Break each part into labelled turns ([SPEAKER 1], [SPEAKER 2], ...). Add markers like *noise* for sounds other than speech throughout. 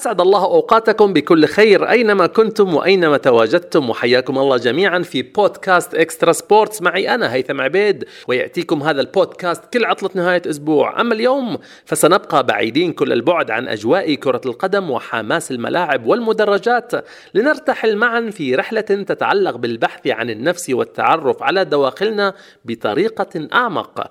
[SPEAKER 1] أسعد الله أوقاتكم بكل خير أينما كنتم وأينما تواجدتم وحياكم الله جميعا في بودكاست Extra Sports. معي أنا هيثم عبيد ويأتيكم هذا البودكاست كل عطلة نهاية أسبوع. أما اليوم فسنبقى بعيدين كل البعد عن أجواء كرة القدم وحماس الملاعب والمدرجات. لنرتحل معا في رحلة تتعلق بالبحث عن النفس والتعرف على دواخلنا بطريقة أعمق.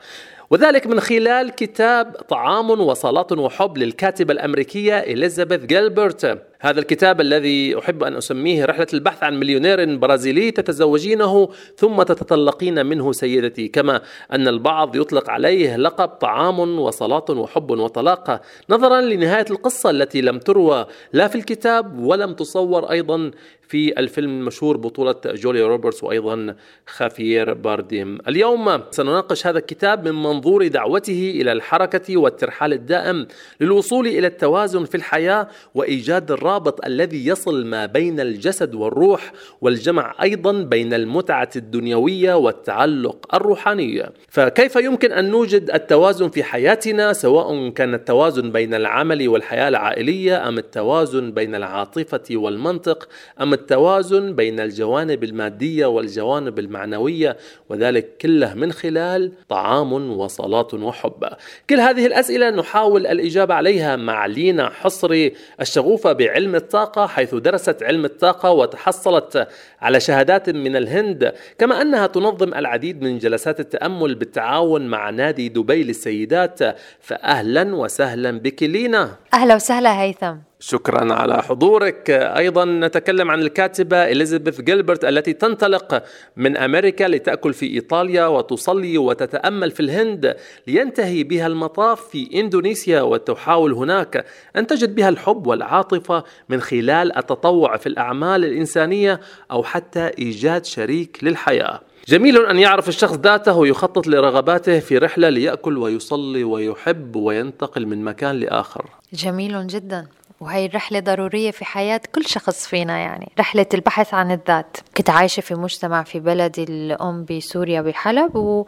[SPEAKER 1] وذلك من خلال كتاب طعام وصلاة وحب للكاتبة الأمريكية إليزابيث جيلبرت. هذا الكتاب الذي أحب أن أسميه رحلة البحث عن مليونير برازيلي تتزوجينه ثم تتطلقين منه سيدتي كما أن البعض يطلق عليه لقب طعام وصلاة وحب وطلاق نظرا لنهاية القصة التي لم تروى لا في الكتاب ولم تصور أيضا في الفيلم المشهور بطولة جوليا روبرتس وأيضا خافير بارديم. اليوم سنناقش هذا الكتاب من منظور دعوته إلى الحركة والترحال الدائم للوصول إلى التوازن في الحياة وإيجاد الرابط الذي يصل ما بين الجسد والروح والجمع أيضا بين المتعة الدنيوية والتعلق الروحاني. فكيف يمكن أن نوجد التوازن في حياتنا سواء كان التوازن بين العمل والحياة العائلية أم التوازن بين العاطفة والمنطق أم التوازن بين الجوانب المادية والجوانب المعنوية وذلك كله من خلال طعام وصلاة وحب. كل هذه الأسئلة نحاول الإجابة عليها مع لينا حصري الشغوفة بعلم الطاقة حيث درست علم الطاقة وتحصلت على شهادات من الهند كما أنها تنظم العديد من جلسات التأمل بالتعاون مع نادي دبي للسيدات فأهلا وسهلا بك لينا
[SPEAKER 2] أهلا وسهلا هيثم.
[SPEAKER 1] شكرا على حضورك. أيضا نتكلم عن الكاتبة إليزابيث جيلبرت التي تنطلق من أمريكا لتأكل في إيطاليا وتصلي وتتأمل في الهند لينتهي بها المطاف في إندونيسيا وتحاول هناك أن تجد بها الحب والعاطفة من خلال التطوع في الأعمال الإنسانية أو حتى إيجاد شريك للحياة. جميل أن يعرف الشخص ذاته ويخطط لرغباته في رحلة ليأكل ويصلي ويحب وينتقل من مكان لآخر.
[SPEAKER 2] جميل جدا. وهي الرحلة ضرورية في حياة كل شخص فينا يعني. رحلة البحث عن الذات. كنت عايشة في مجتمع في بلدي الأم بسوريا بحلب و...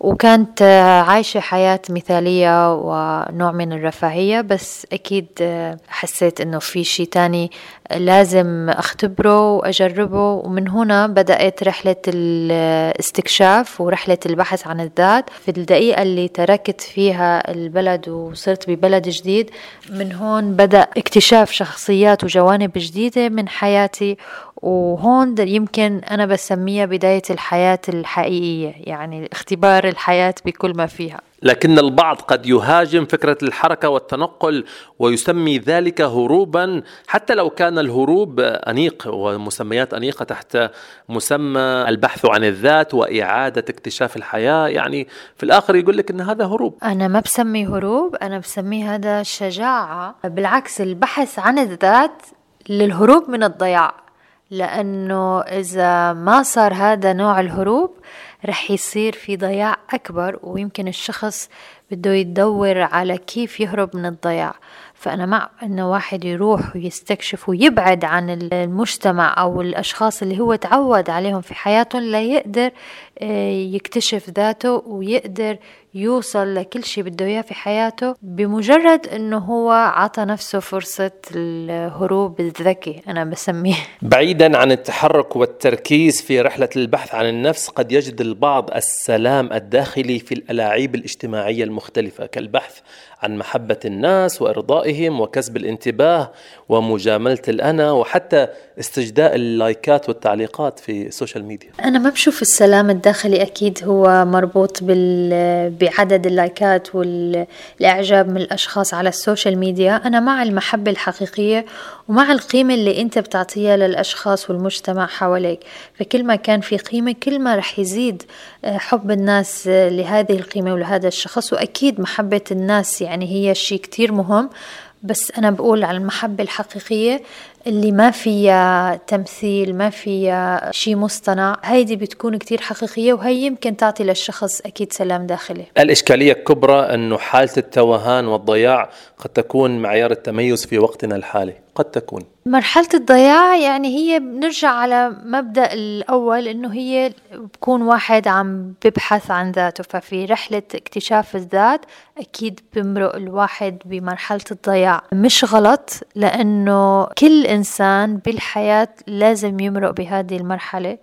[SPEAKER 2] وكانت عايشة حياة مثالية ونوع من الرفاهية بس أكيد حسيت إنه في شيء تاني لازم أختبره وأجربه. ومن هنا بدأت رحلة الاستكشاف ورحلة البحث عن الذات. في الدقيقة اللي تركت فيها البلد وصرت ببلد جديد من هون بدأ اكتشاف شخصيات وجوانب جديدة من حياتي. وهون يمكن أنا بسميها بداية الحياة الحقيقية يعني اختبار الحياة بكل ما فيها.
[SPEAKER 1] لكن البعض قد يهاجم فكرة الحركة والتنقل ويسمي ذلك هروبا حتى لو كان الهروب أنيق ومسميات أنيقة تحت مسمى البحث عن الذات وإعادة اكتشاف الحياة. يعني في الآخر يقول لك أن هذا هروب.
[SPEAKER 2] أنا ما بسمي هروب أنا بسمي هذا شجاعة. بالعكس البحث عن الذات للهروب من الضياع. لأنه إذا ما صار هذا نوع الهروب رح يصير في ضياع أكبر ويمكن الشخص بده يدور على كيف يهرب من الضياع. فأنا مع أنه واحد يروح ويستكشف ويبعد عن المجتمع أو الأشخاص اللي هو تعود عليهم في حياته ليقدر آه، يكتشف ذاته ويقدر يوصل لكل شيء بده إياه في حياته بمجرد إنه هو عطى نفسه فرصة الهروب الذكي أنا بسميه. *laughs*
[SPEAKER 1] بعيدا عن التحرك والتركيز في رحلة البحث عن النفس قد يجد البعض السلام الداخلي في الألاعيب الاجتماعية المختلفة كالبحث عن محبة الناس وإرضائهم وكسب الانتباه ومجاملة الأنا وحتى استجداء اللايكات والتعليقات في السوشيال ميديا.
[SPEAKER 2] أنا ما بشوف السلام الداخلي أكيد هو مربوط بال... بعدد اللايكات والإعجاب من الأشخاص على السوشيال ميديا أنا مع المحبة الحقيقية ومع القيمة اللي أنت بتعطيها للأشخاص والمجتمع حواليك. فكل ما كان في قيمة كل ما رح يزيد آه، حب الناس لهذه القيمة ولهذا الشخص. وأكيد محبة الناس يعني هي شيء كتير مهم بس أنا بقول على المحبة الحقيقية اللي ما فيها تمثيل ما فيها شيء مصطنع. هيدي بتكون كتير حقيقية وهي يمكن تعطي للشخص أكيد سلام داخلي.
[SPEAKER 1] الإشكالية الكبرى أنه حالة التوهان والضياع قد تكون معيار التميز في وقتنا الحالي. قد تكون.
[SPEAKER 2] مرحلة الضياع يعني هي بنرجع على مبدأ الأول إنه هي بكون واحد عم ببحث عن ذاته. ففي رحلة اكتشاف الذات أكيد بمرق الواحد بمرحلة الضياع الضياع. مش غلط لأنه كل إنسان بالحياة لازم يمرق بهذه المرحلة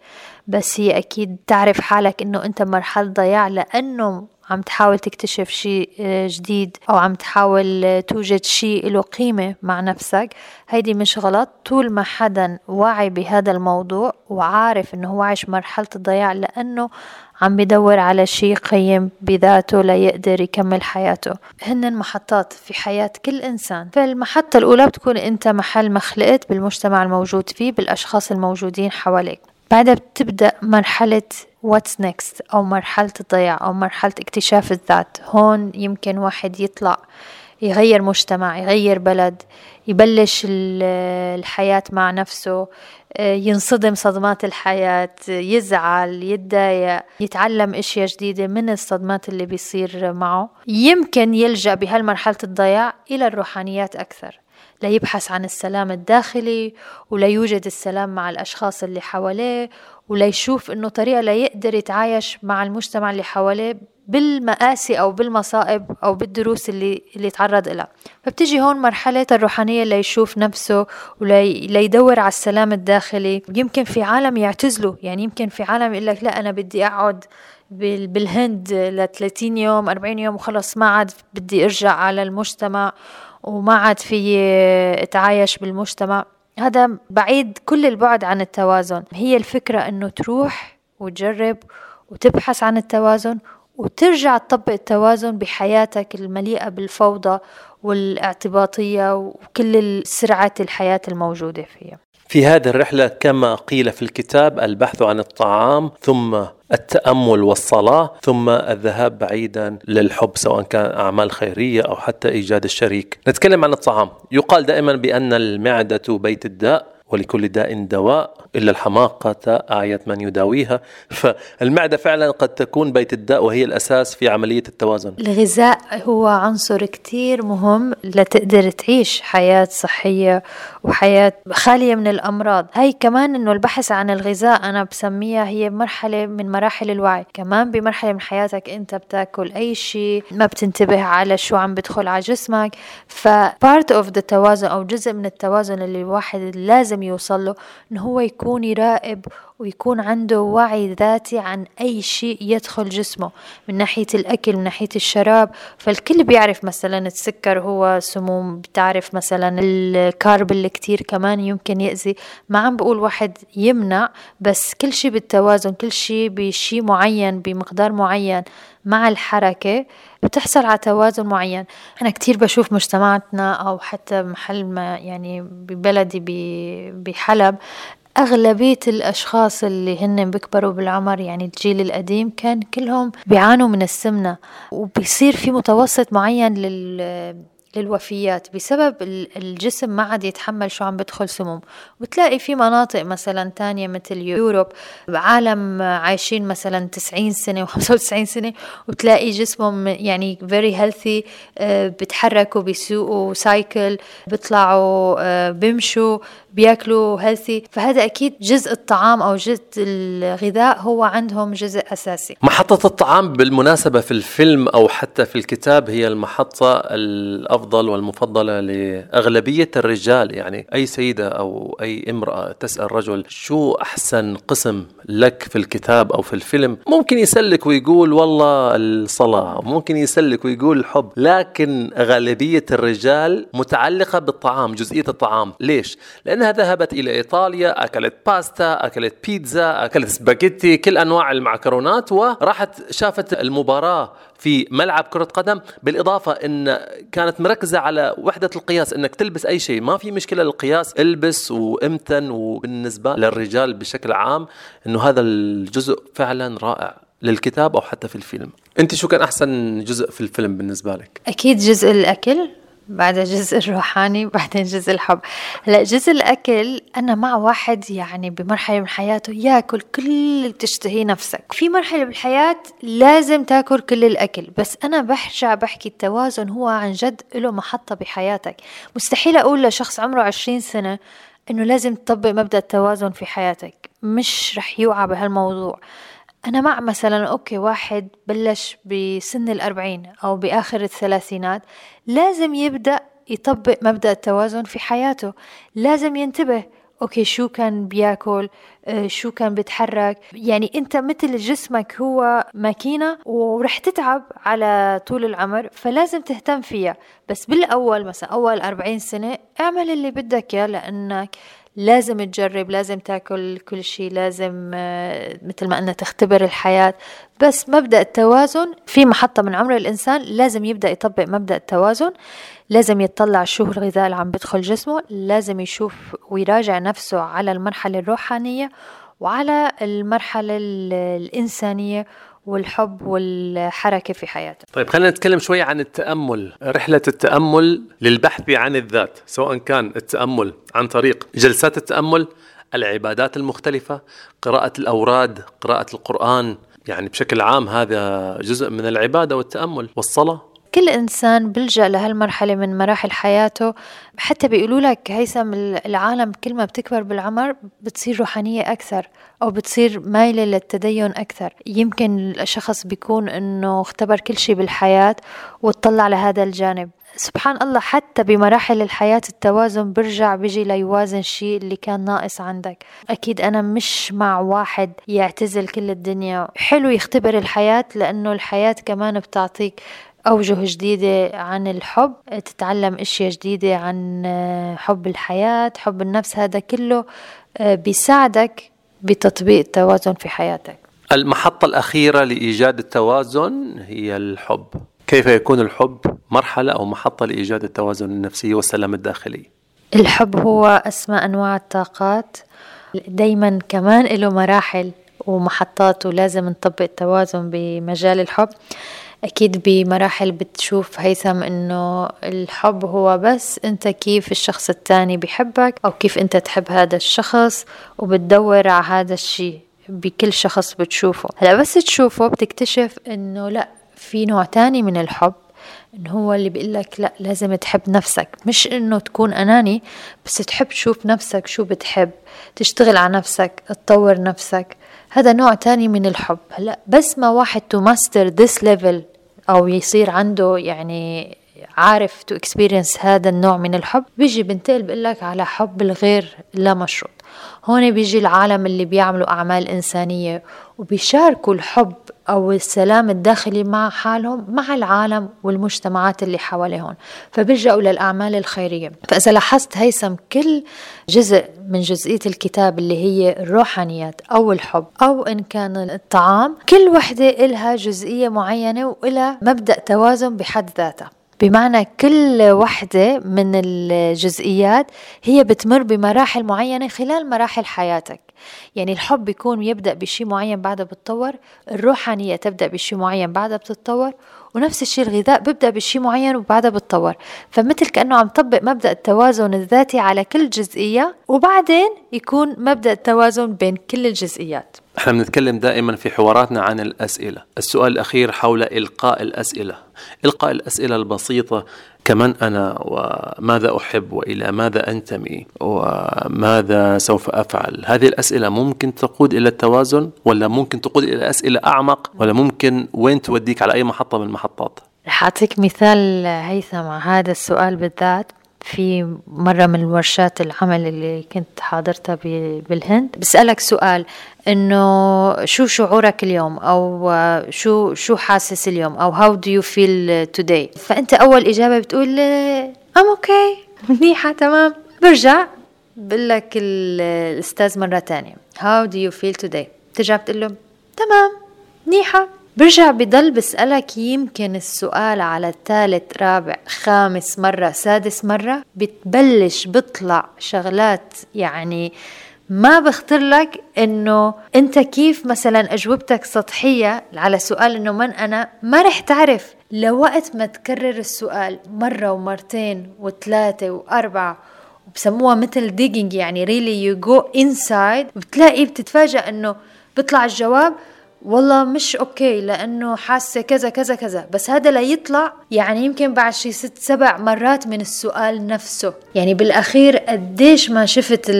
[SPEAKER 2] بس هي أكيد تعرف حالك إنه أنت مرحلة ضياع لأنه عم تحاول تكتشف شيء آه، جديد أو عم تحاول آه، توجد شيء له قيمة مع نفسك. هيدي مش غلط. طول ما حدا واعي بهذا الموضوع وعارف إنه هو عايش مرحلة الضياع لأنه عم بدور على شيء قيم بذاته ليقدر يكمل حياته. هن محطات في حياة كل إنسان. فالمحطة الأولى بتكون أنت محل ما خلقت بالمجتمع الموجود فيه بالأشخاص الموجودين حواليك. بعدها بتبدأ مرحلة what's next أو مرحلة الضياع أو مرحلة اكتشاف الذات. هون يمكن واحد يطلع يغير مجتمع يغير بلد يبلش الحياة مع نفسه ينصدم صدمات الحياة يزعل يتضايق يتعلم أشياء جديدة من الصدمات اللي بيصير معه. يمكن يلجأ بهالمرحلة الضياع إلى الروحانيات أكثر. ليبحث عن السلام الداخلي وليوجد السلام مع الأشخاص اللي حواليه وليشوف إنه طريقة ليقدر يتعايش مع المجتمع اللي حواليه بالمآسي أو بالمصائب أو بالدروس اللي اللي تعرض لها فبتجي هون مرحلة الروحانية اللي يشوف نفسه وليدور على السلام الداخلي. يمكن في عالم يعتزلوا يعني يمكن في عالم يقول لك لا أنا بدي أقعد بالهند ل 30 يوم 40 يوم وخلص ما عاد بدي أرجع على المجتمع. وما عاد في اتعايش بالمجتمع. هذا بعيد كل البعد عن التوازن. هي الفكرة إنه تروح وتجرب وتبحث عن التوازن وترجع تطبق التوازن بحياتك المليئة بالفوضى والاعتباطية وكل السرعة الحياة الموجودة فيها.
[SPEAKER 1] في هذه الرحلة كما قيل في الكتاب البحث عن الطعام ثم التأمل والصلاة ثم الذهاب بعيدا للحب سواء كان أعمال خيرية أو حتى إيجاد الشريك. نتكلم عن الطعام. يقال دائما بأن المعدة بيت الداء. ولكل داء دواء إلا الحماقة أعيت من يداويها. فالمعدة فعلا قد تكون بيت الداء وهي الأساس في عملية التوازن.
[SPEAKER 2] الغذاء هو عنصر كتير مهم لتقدر تعيش حياة صحية وحياة خالية من الأمراض. هاي كمان أنه البحث عن الغذاء أنا بسميها هي مرحلة من مراحل الوعي. كمان بمرحلة من حياتك أنت بتاكل أي شيء ما بتنتبه على شو عم بدخل على جسمك. ف part of the توازن أو جزء من التوازن اللي الواحد لازم يوصل له أنه هو يكون يراقب ويكون عنده وعي ذاتي عن أي شيء يدخل جسمه من ناحية الأكل من ناحية الشراب. فالكل بيعرف مثلا السكر هو سموم بتعرف مثلا الكارب اللي كتير كمان يمكن يأذي. ما عم بقول واحد يمنع بس كل شيء بالتوازن كل شيء بشيء معين بمقدار معين مع الحركة بتحصل على توازن معين. أنا كتير بشوف مجتمعاتنا أو حتى محل ما يعني ببلدي بحلب أغلبية الأشخاص اللي هن بيكبروا بالعمر يعني الجيل القديم كان كلهم بيعانوا من السمنة وبيصير في متوسط معين لل للوفيات بسبب الجسم ما عاد يتحمل شو عم بدخل سموم. وتلاقي في مناطق مثلا تانية مثل يوروب عالم عايشين مثلا 90 سنة و95 سنة وتلاقي جسمهم يعني very healthy آه، بتحركوا بيسوقوا سايكل بيطلعوا آه، بيمشوا. بياكلوا هيلثي فهذا أكيد جزء الطعام أو جزء الغذاء هو عندهم جزء أساسي.
[SPEAKER 1] محطة الطعام بالمناسبة في الفيلم أو حتى في الكتاب هي المحطة الأفضل والمفضلة لأغلبية الرجال. يعني أي سيدة أو أي امرأة تسأل رجل شو أحسن قسم لك في الكتاب أو في الفيلم ممكن يسلك ويقول والله الصلاة ممكن يسلك ويقول الحب لكن غالبية الرجال متعلقة بالطعام جزئية الطعام. ليش؟ لأنها انها ذهبت إلى إيطاليا أكلت باستا أكلت بيتزا أكلت سباجيتي كل أنواع المعكرونات وراحت شافت المباراة في ملعب كرة قدم. بالإضافة أن كانت مركزة على وحدة القياس أنك تلبس أي شيء. ما في مشكلة القياس البس وامتن. وبالنسبة للرجال بشكل عام أنه هذا الجزء فعلا رائع للكتاب أو حتى في الفيلم. أنت شو كان أحسن جزء في الفيلم بالنسبة لك؟
[SPEAKER 2] أكيد جزء الأكل. بعد الجزء الروحاني بعدين جزء الحب. هلا جزء الأكل أنا مع واحد يعني بمرحلة من حياته ياكل كل اللي بتشتهيه نفسك. في مرحلة بالحياة لازم تاكل كل الأكل بس أنا برجع بحكي التوازن هو عن جد له محطة بحياتك. مستحيل أقول لشخص عمره عشرين سنة إنه لازم تطبق مبدأ التوازن في حياتك. مش رح يوعى بهالموضوع. أنا مع مثلا okay واحد بلش بسن الأربعين أو بآخر الثلاثينات لازم يبدأ يطبق مبدأ التوازن في حياته. لازم ينتبه okay شو كان بياكل آه، شو كان بيتحرك. يعني أنت مثل جسمك هو ماكينة ورح تتعب على طول العمر فلازم تهتم فيها. بس بالأول مثلا أول 40 سنة اعمل اللي بدك إياه لأنك لازم تجرب لازم تاكل كل شيء لازم آه، مثل ما قلنا تختبر الحياة. بس مبدأ التوازن في محطة من عمر الإنسان لازم يبدأ يطبق مبدأ التوازن. لازم يطلع شو الغذاء اللي عم بدخل جسمه. لازم يشوف ويراجع نفسه على المرحلة الروحانية وعلى المرحلة الإنسانية والحب والحركة في حياته
[SPEAKER 1] طيب خلينا نتكلم شوي عن التأمل. رحلة التأمل للبحث عن الذات سواء كان التأمل عن طريق جلسات التأمل العبادات المختلفة قراءة الأوراد قراءة القرآن. يعني بشكل عام هذا جزء من العبادة والتأمل والصلاة.
[SPEAKER 2] كل إنسان بلجأ لهالمرحلة من مراحل حياته حتى بيقولوا لك هيثم العالم كل ما بتكبر بالعمر بتصير روحانية أكثر أو بتصير مايلة للتدين أكثر. يمكن الشخص بيكون أنه اختبر كل شيء بالحياة وتطلع لهذا الجانب. سبحان الله حتى بمراحل الحياة التوازن برجع بيجي ليوازن شيء اللي كان ناقص عندك. أكيد أنا مش مع واحد يعتزل كل الدنيا. حلو يختبر الحياة لأنه الحياة كمان بتعطيك أوجه جديدة عن الحب تتعلم أشياء جديدة عن حب الحياة حب النفس هذا كله آه، بيساعدك بتطبيق التوازن في حياتك.
[SPEAKER 1] المحطة الأخيرة لإيجاد التوازن هي الحب. كيف يكون الحب مرحلة أو محطة لإيجاد التوازن النفسي والسلام الداخلي؟
[SPEAKER 2] الحب هو أسمى أنواع الطاقات دايما كمان له مراحل ومحطات ولازم نطبق التوازن بمجال الحب. أكيد بمراحل بتشوف هيثم إنه الحب هو بس أنت كيف الشخص التاني بحبك أو كيف أنت تحب هذا الشخص وبتدور على هذا الشيء بكل شخص بتشوفه. هلا بس تشوفه بتكتشف إنه لا في نوع تاني من الحب إنه هو اللي بيقول لك لا لازم تحب نفسك. مش إنه تكون أناني بس تحب تشوف نفسك شو بتحب تشتغل على نفسك تطور نفسك. هذا نوع تاني من الحب. هلا بس ما واحد to master this level أو يصير عنده يعني عارف to experience هذا النوع من الحب بيجي بنتقل بقول لك على حب الغير لا مشروط هون بيجي العالم اللي بيعملوا أعمال إنسانية وبيشاركوا الحب أو السلام الداخلي مع حالهم مع العالم والمجتمعات اللي حواليهم فبيلجأوا للأعمال الخيرية. فإذا لاحظت هيثم كل جزء من جزئية الكتاب اللي هي الروحانيات أو الحب أو إن كان الطعام كل وحدة إلها جزئية معينة وإلها مبدأ توازن بحد ذاتها. بمعنى كل وحدة من الجزئيات هي بتمر بمراحل معينة خلال مراحل حياتك. يعني الحب بيكون يبدأ بشيء معين بعدها بتطور الروحانية تبدأ بشيء معين بعدها بتتطور ونفس الشيء الغذاء بيبدأ بشيء معين وبعدها بتطور فمثل كأنه عم طبق مبدأ التوازن الذاتي على كل جزئية وبعدين يكون مبدأ التوازن بين كل الجزئيات.
[SPEAKER 1] إحنا بنتكلم دائما في حواراتنا عن الأسئلة. السؤال الأخير حول إلقاء الأسئلة. إلقاء الأسئلة البسيطة كمن أنا وماذا أحب وإلى ماذا أنتمي وماذا سوف أفعل؟ هذه الأسئلة ممكن تقود إلى التوازن ولا ممكن تقود إلى أسئلة أعمق ولا ممكن وين توديك؟ على أي محطة من المحطات؟
[SPEAKER 2] رح أعطيك مثال هيثم هذا السؤال بالذات. في مرة من ورشات العمل اللي كنت حاضرتها بالهند بسألك سؤال إنه شو شعورك اليوم؟ أو شو شو حاسس اليوم؟ أو how do you feel today فأنت أول إجابة بتقول أم أوكي *laughs* منيحة تمام. برجع بقول لك الأستاذ مرة تانية how do you feel today? ترجع بتقول له تمام. منيحة. برجع بضل بسألك يمكن السؤال على ثالث رابع خامس مرة سادس مرة؟ بتبلش بطلع شغلات يعني ما بخطر لك إنه أنت كيف مثلا أجوبتك سطحية على سؤال إنه من أنا؟ ما رح تعرف. لوقت ما تكرر السؤال مرة ومرتين وثلاثة وأربعة بسموها مثل digging يعني really you go inside بتلاقي بتتفاجأ إنه بيطلع الجواب والله مش okay لأنه حاسة كذا كذا كذا. بس هذا ليطلع يعني يمكن بعد شي ست سبع مرات من السؤال نفسه. يعني بالأخير قديش ما شفت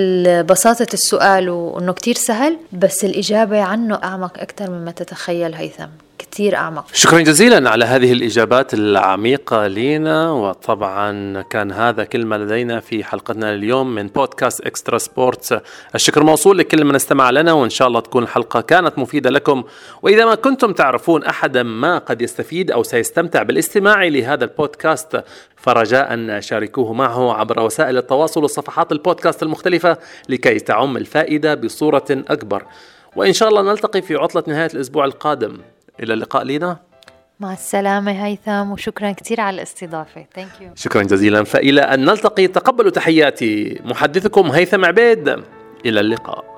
[SPEAKER 2] بساطة السؤال وإنه كتير سهل بس الإجابة عنه أعمق أكثر مما تتخيل هيثم. كتير أعمق.
[SPEAKER 1] شكرا جزيلا على هذه الإجابات العميقة لينا وطبعا كان هذا كل ما لدينا في حلقتنا اليوم من بودكاست Extra Sports. الشكر موصول لكل من استمع لنا وإن شاء الله تكون الحلقة كانت مفيدة لكم. وإذا ما كنتم تعرفون أحدا ما قد يستفيد أو سيستمتع بالاستماع لهذا البودكاست فرجاء شاركوه معه عبر وسائل التواصل وصفحات البودكاست المختلفة لكي تعم الفائدة بصورة أكبر. وإن شاء الله نلتقي في عطلة نهاية الأسبوع القادم. إلى اللقاء لينا.
[SPEAKER 2] مع السلامة هيثم وشكرا كثير على الاستضافة. Thank you.
[SPEAKER 1] شكرا جزيلا. فإلى أن نلتقي تقبلوا تحياتي محدثكم هيثم عبيد. إلى اللقاء.